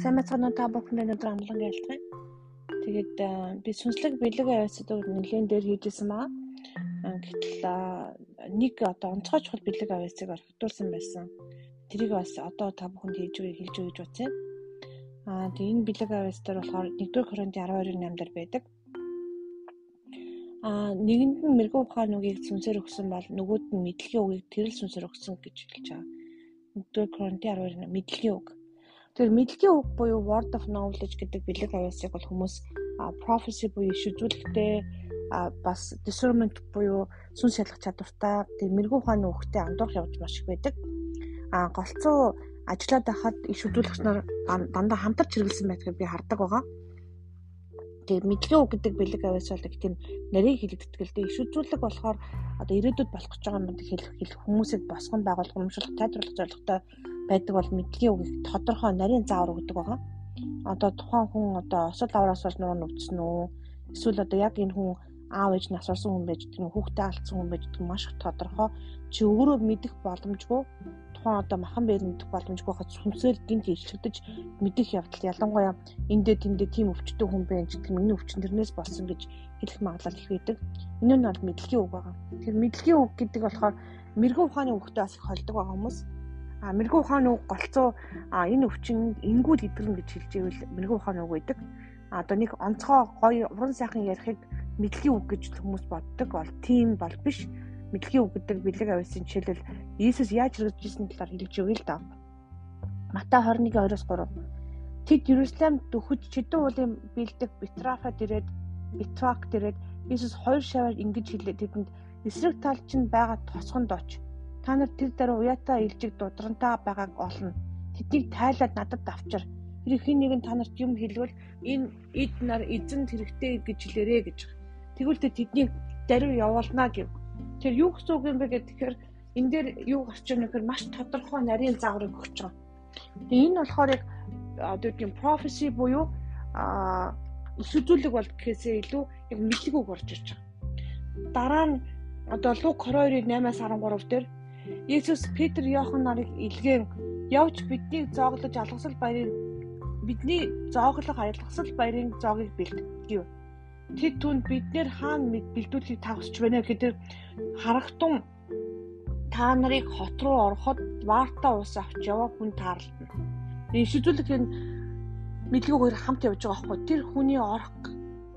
сайн мэцгаанаа та бүхэндээ өнөөдөр амлан ялцгаая. Тэгээд би сүнслэг бэлэг авьяасад нэлийн дээр хийжсэн маа. Гэтэл нэг одоо онцгой чухал бэлэг авьяасыг орхитуулсан байсан. Тэрийг бас одоо та бүхэнд хийж өгье хэлж өгье гэж бодсон. Аа тэгээд энэ бэлэг авьяас дээр болохоор 1-р Коринт 12-8 дээр байдаг. Аа нэгэнд нь мэрэгэн ухаан үгийг сүнсээр өгсөн бол нөгөөд нь мэдлэгийн үгийг тэрэл сүнсээр өгсөн гэж хэлж байгаа. 1-р Коринт 12 мэдлэгийн үг Тэгэхээр мэдлэгийн үг буюу word of knowledge гэдэг бэлэг авьяасыг бол хүмүүс prophecy буюу шүжүүлэхтэй бас discernment буюу сүнс шалгах чадвартай тэг мэрэгүү ухааны үгтэй андуурах явж маш их байдаг. А голцоо ажиллаад байхад иш хөдөлгөгч нар дандаа хамтарч хэрэгэлсэн байдгийг би хардаг байгаа. Тэгээд мэдлэгийн үг гэдэг бэлэг авьяас бол тийм нарийн дээ. Иш үзүүлэг болохоор одоо ирээдүйд болох гэж байгаа юм хэлэх хэлэх хүмүүсэд босгон байгуулах, урамшуулах, тайлбарлах зорилготой байдаг бол мэдлэгийн үгийг тодорхой нарийн заавар өгдөг байгаа. Одоо тухайн хүн одоо осол авраас болж нуун өвдсөн үү? Эсвэл одоо яг энэ хүн аав ээж нас орсон хүн байж гэдэг нь хүүхдээ алдсан хүн байж гэдэг нь маш их тодорхой. Чи өөрөө мэдэх боломжгүй тухайн одоо махан бээр мэдэх боломжгүй хад сүнсээр гинт илчлэгдэж мэдэх явдал ялангуяа эндээ тэндээ тийм өвчтөй хүн байж гэдэг миний өвчин тэрнээс болсон гэж хэлэх магадлал их байдаг. Энэ нь бол мэдлэгийн үг байгаа. Тэгэхээр мэдлэгийн үг гэдэг болохоор мэрэгэн ухааны үгтэй бас их холдог байгаа хүмүүс А мэрэгүү ухааны үг голцоо энэ өвчин ингүүл идэвэрнэ гэж хэлж ивэл мэрэгүү ухааны үг байдаг. А одоо нэг онцгой гоё уран сайхан ярихыг мэдлэгийн үг гэж хүмүүс боддог бол тийм бол биш. Мэдлэгийн үг гэдэг бэлэг авьяасын жишээлбэл Иесус яаж хэрэгжижсэн талаар хэлж өгье л да. Матай 21:2-оос 3. Тэд Ерүслам дөхөж чидэн уулын бэлдэг Битрафад ирээд Битвак ирээд Иесус хоёр шаваар ингэж хэлээ тэдэнд эсрэг талч нь байгаа тосгонд очив Та нар тэр дараа уяатаа илжиг дудрантай байгааг олно. Тэднийг тайлаад надад авчир. Тэр хин нэг нь та нарт юм хэлвэл энэ эд нар эзэнд хэрэгтэй гэж хэлээрэ гэж. Тэгвэл тэднийг даруй явуулнаа гэв. Тэр юу гэсэн үг юм бэ гэхээр энэ дээр юу гарч ирнэ гэхээр маш тодорхой нарийн загварыг өгч байгаа. Тэгээ энэ болохоор яг одоо тийм prophecy буюу а иш үзүүлэг бол гэхээсээ илүү яг мэдлэг үг орж ирж байгаа. Дараа нь одоо Лук 22-ийн 8-аас 13 дээр Есүс Петр Иохан нарыг илгээн явж биднийг зооглож алгасал баярын бидний зооглох алгасал баярын зоогийг бэлтгэв. Тэд түнд биднэр хаана бэлдүүлэхийг та хүсч байна гэдэг харахтун та нарыг хот руу ороход Варта ус авч яваа хүн таарлана. Энэ шүзүүлэг энэ мэдлэгөөр хамт явж байгаа байхгүй. Тэр хүний орох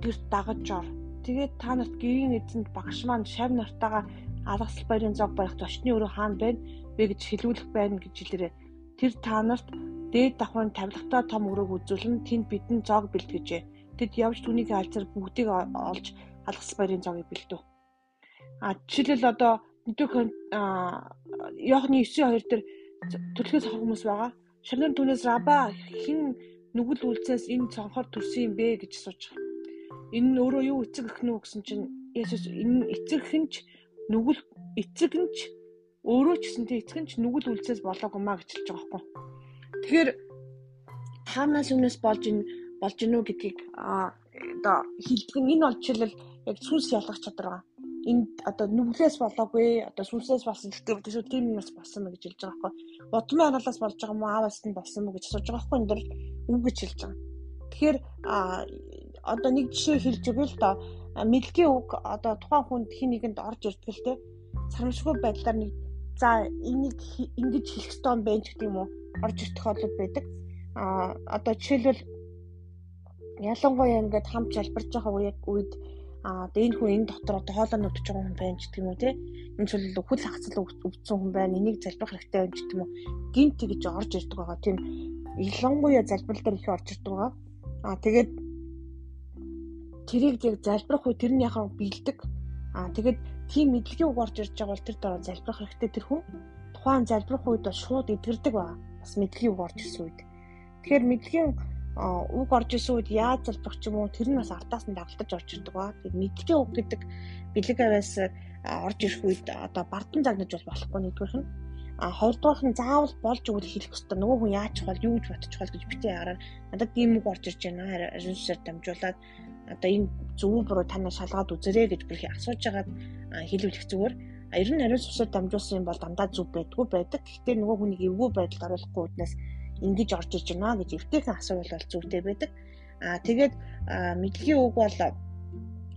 гэрт дагаж ор. Тэгээд та нарт гэрийн эзэнд багш маань шав нартаага алгасл баярын зог барих зочны өрөө хаана байна вэ гэж хэлүүлэх байна гэж хэлээрээ тэр та нарт дээд давхрын тавилгатай том өрөөг үзүүлэн тэнд бидэн зог бэлтгэжээ. Тэд явж түүнийг алцар бүгдийг олж алгасл баярын зогийг бэлдэв. А жишээлбэл одоо нэгдүгээр Йохны 9:2 дээр төлөхөөс хүмүүс байгаа. Шавнар түүнээс раба хэн нүгэл үлцээс энэ цонхоор төрсөн юм бэ гэж асууж байгаа. Энэ нь өөрөө юу эцэг гэх нү гэсэн чинь Есүс энэ эцэг хэнч нүгэл эцэг нь ч өөрөө ч гэсэн эцэг нь ч нүгэл үлцээс болоогүй маа гэж хэлж байгаа байхгүй. Тэгэхээр хаанаас өмнөөс болж ин болж гинүү гэдгийг одоо хилдэг нь энэ жишээлбэл яг сүнс ялгах чадвар байгаа. Энд одоо нүглээс болоогүй одоо сүнсээс болсон гэхдээ төсөө тийм юмс болсон мэ гэж хэлж байгаа байхгүй. Удмын анаалаас болж байгаа мó ааваас нь болсон мө гэж асууж байгаа байхгүй. Энд дэр үг гэж хэлж байгаа. Тэгэхээр одоо нэг жишээ хэлж өгье л доо. Мэдлэгийн үг одоо тухайн хүнд хин нэгэнд орж ирдэг л те. Сарамжгүй байдлаар нэг за энийг ингэж хэлэх ёстой юм байна ч гэдэг юм уу? Орж ирэх тохиолдол байдаг. А одоо жишээлбэл ялангуяа ингээд хамт залбирч байгаа үед үед а одоо энэ хүн энэ дотор одоо хоолой нүдж байгаа хүн байна ч гэдэг юм уу те. Энэ зүйл хөл хагцал өвдсөн хүн байна. Энийг залбирах хэрэгтэй ч гэдэг юм уу. Гинт гэж орж ирдэг байгаа. Тийм ялангуяа залбирал дээр их орж ирдэг байгаа. А тэгээд тэрийг яг залбирах үе тэрний яхаа бэлдэг. Аа тэгээд тийм мэдлэгийн үг орж ирж байгаа бол тэр дараа залбирах хэрэгтэй тэр хүн тухайн залбирах үед бол шууд эдгэрдэг ба бас мэдлэгийн үг орж ирсэн үед. Тэгэхээр мэдлэгийн үг орж ирсэн үед яаж залбирах ч юм уу тэр нь бас ардаас нь дагалдаж орж ирдэг ба. Тэгээд мэдлэгийн үг гэдэг бэлэг аваас орж ирэх үед одоо бардан загнаж бол болохгүй нэгдүгээрх нь а хоёрдугаарх нь заавал болж өгөх хэлэх ёстой. Нөгөө хүн яаж чухал, юу гэж бодчих бол гэж битээ хараа. Надад ийм үг орж ирж байна. Ариунсаар дамжуулаад одоо энэ зөв буруу танаа шалгаад үзэрэй гэж бүр асууж байгаад хэлүүлэх зүгээр. Ер нь ариун сүсээр дамжуулсан юм бол дандаа зөв байдгүй байдаг. Гэхдээ нөгөө хүнийг эвгүй байдалд оруулахгүй үднээс ингэж орж иж байна гэж эвтэйхэн асуувал бол зүйтэй байдаг. Аа тэгээд мэдлэгийн үг бол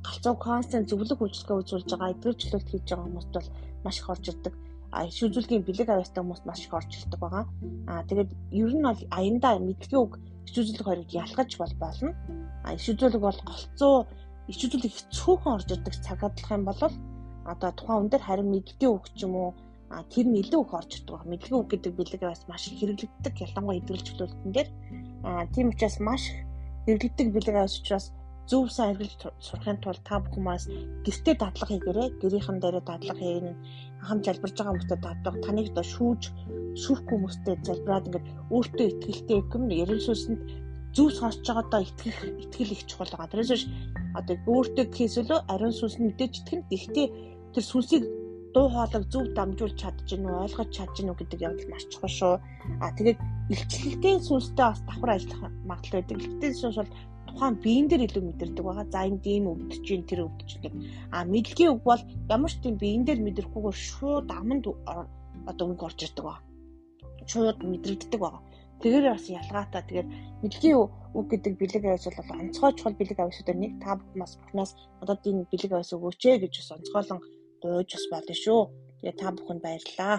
галзуу констент зөвлөх үйлчлэгээ үзүүлж байгаа эдгээр чөлөөт хийж байгаа хүмүүст бол маш их орж ирдэг. А иш үзүүлгийн бэлэг авьяастай хүмүүс маш их орж ирдэг байгаа. А тэгээд ер нь бол аяндаа мэдлэгийн үг иш үзүүлэх хоёрыг ялгаж бол болно. А иш үзүүлэг бол голцоо иш үзүүлэг хэцүүхэн орж ирдэг цагаадлах юм бол одоо тухайн хүн дээр харин мэдлэгийн үг ч юм уу а тэр нь илүү их орж ирдэг. Мэдлэгийн үг гэдэг бэлэг бас маш их хэрэглэгддэг ялангуяа чөлөөлтөн дээр. А тийм учраас маш хэрэглэгддэг бэлэг авьяас учраас зөв сайн хэрэгж сурахын тулд та бүхэн бас гэртээ дадлага хийгээрэй. Гэрийнхэн дээрээ дадлага хийн. Хам залбирж байгаа хүмүүстэй дадлага таныг доо шүүж шүүхгүй хүмүүстэй залбираад ингээд өөртөө ихтгэлтэй юм сүсэнд зөв сонсож байгаадаа итгэх итгэл их чухал байгаа. Тэрээс биш одоо өөртөө гэхээсөлөө ариун сүнс нь мэдээж итгэн. Гэхдээ тэр сүнсийг дуу хоолойг зөв дамжуулж чадж гинүү ойлгож чадж гинүү гэдэг явдал маш чухал шүү. А тэгээд илчлэлтийн сүнстэй бас давхар ажиллах магадлал байдаг. Илчлэлтийн сүнс бол тухайн биеийн дээр илүү мэдэрдэг байгаа. За энэ ийм өвдөж чинь тэр өвдөж чинь гэдэг. А мэдлэгийн үг бол ямар ч тийм биеийн дээр мэдрэхгүйгээр шууд аманд одоо үг орж ирдэг ба. Шууд мэдрэгддэг байгаа. Тэгэхээр бас ялгаатай. Тэгэхээр мэдлэгийн үг гэдэг бэлэг авьяас бол онцгой чухал бэлэг авьяасуудаар нэг та бүхэн бас бухнаас одоо энэ бэлэг авьяас өгөөч гэж бас онцгойлон гуйж бас болно шүү. Тэгээ та бүхэнд баярлалаа.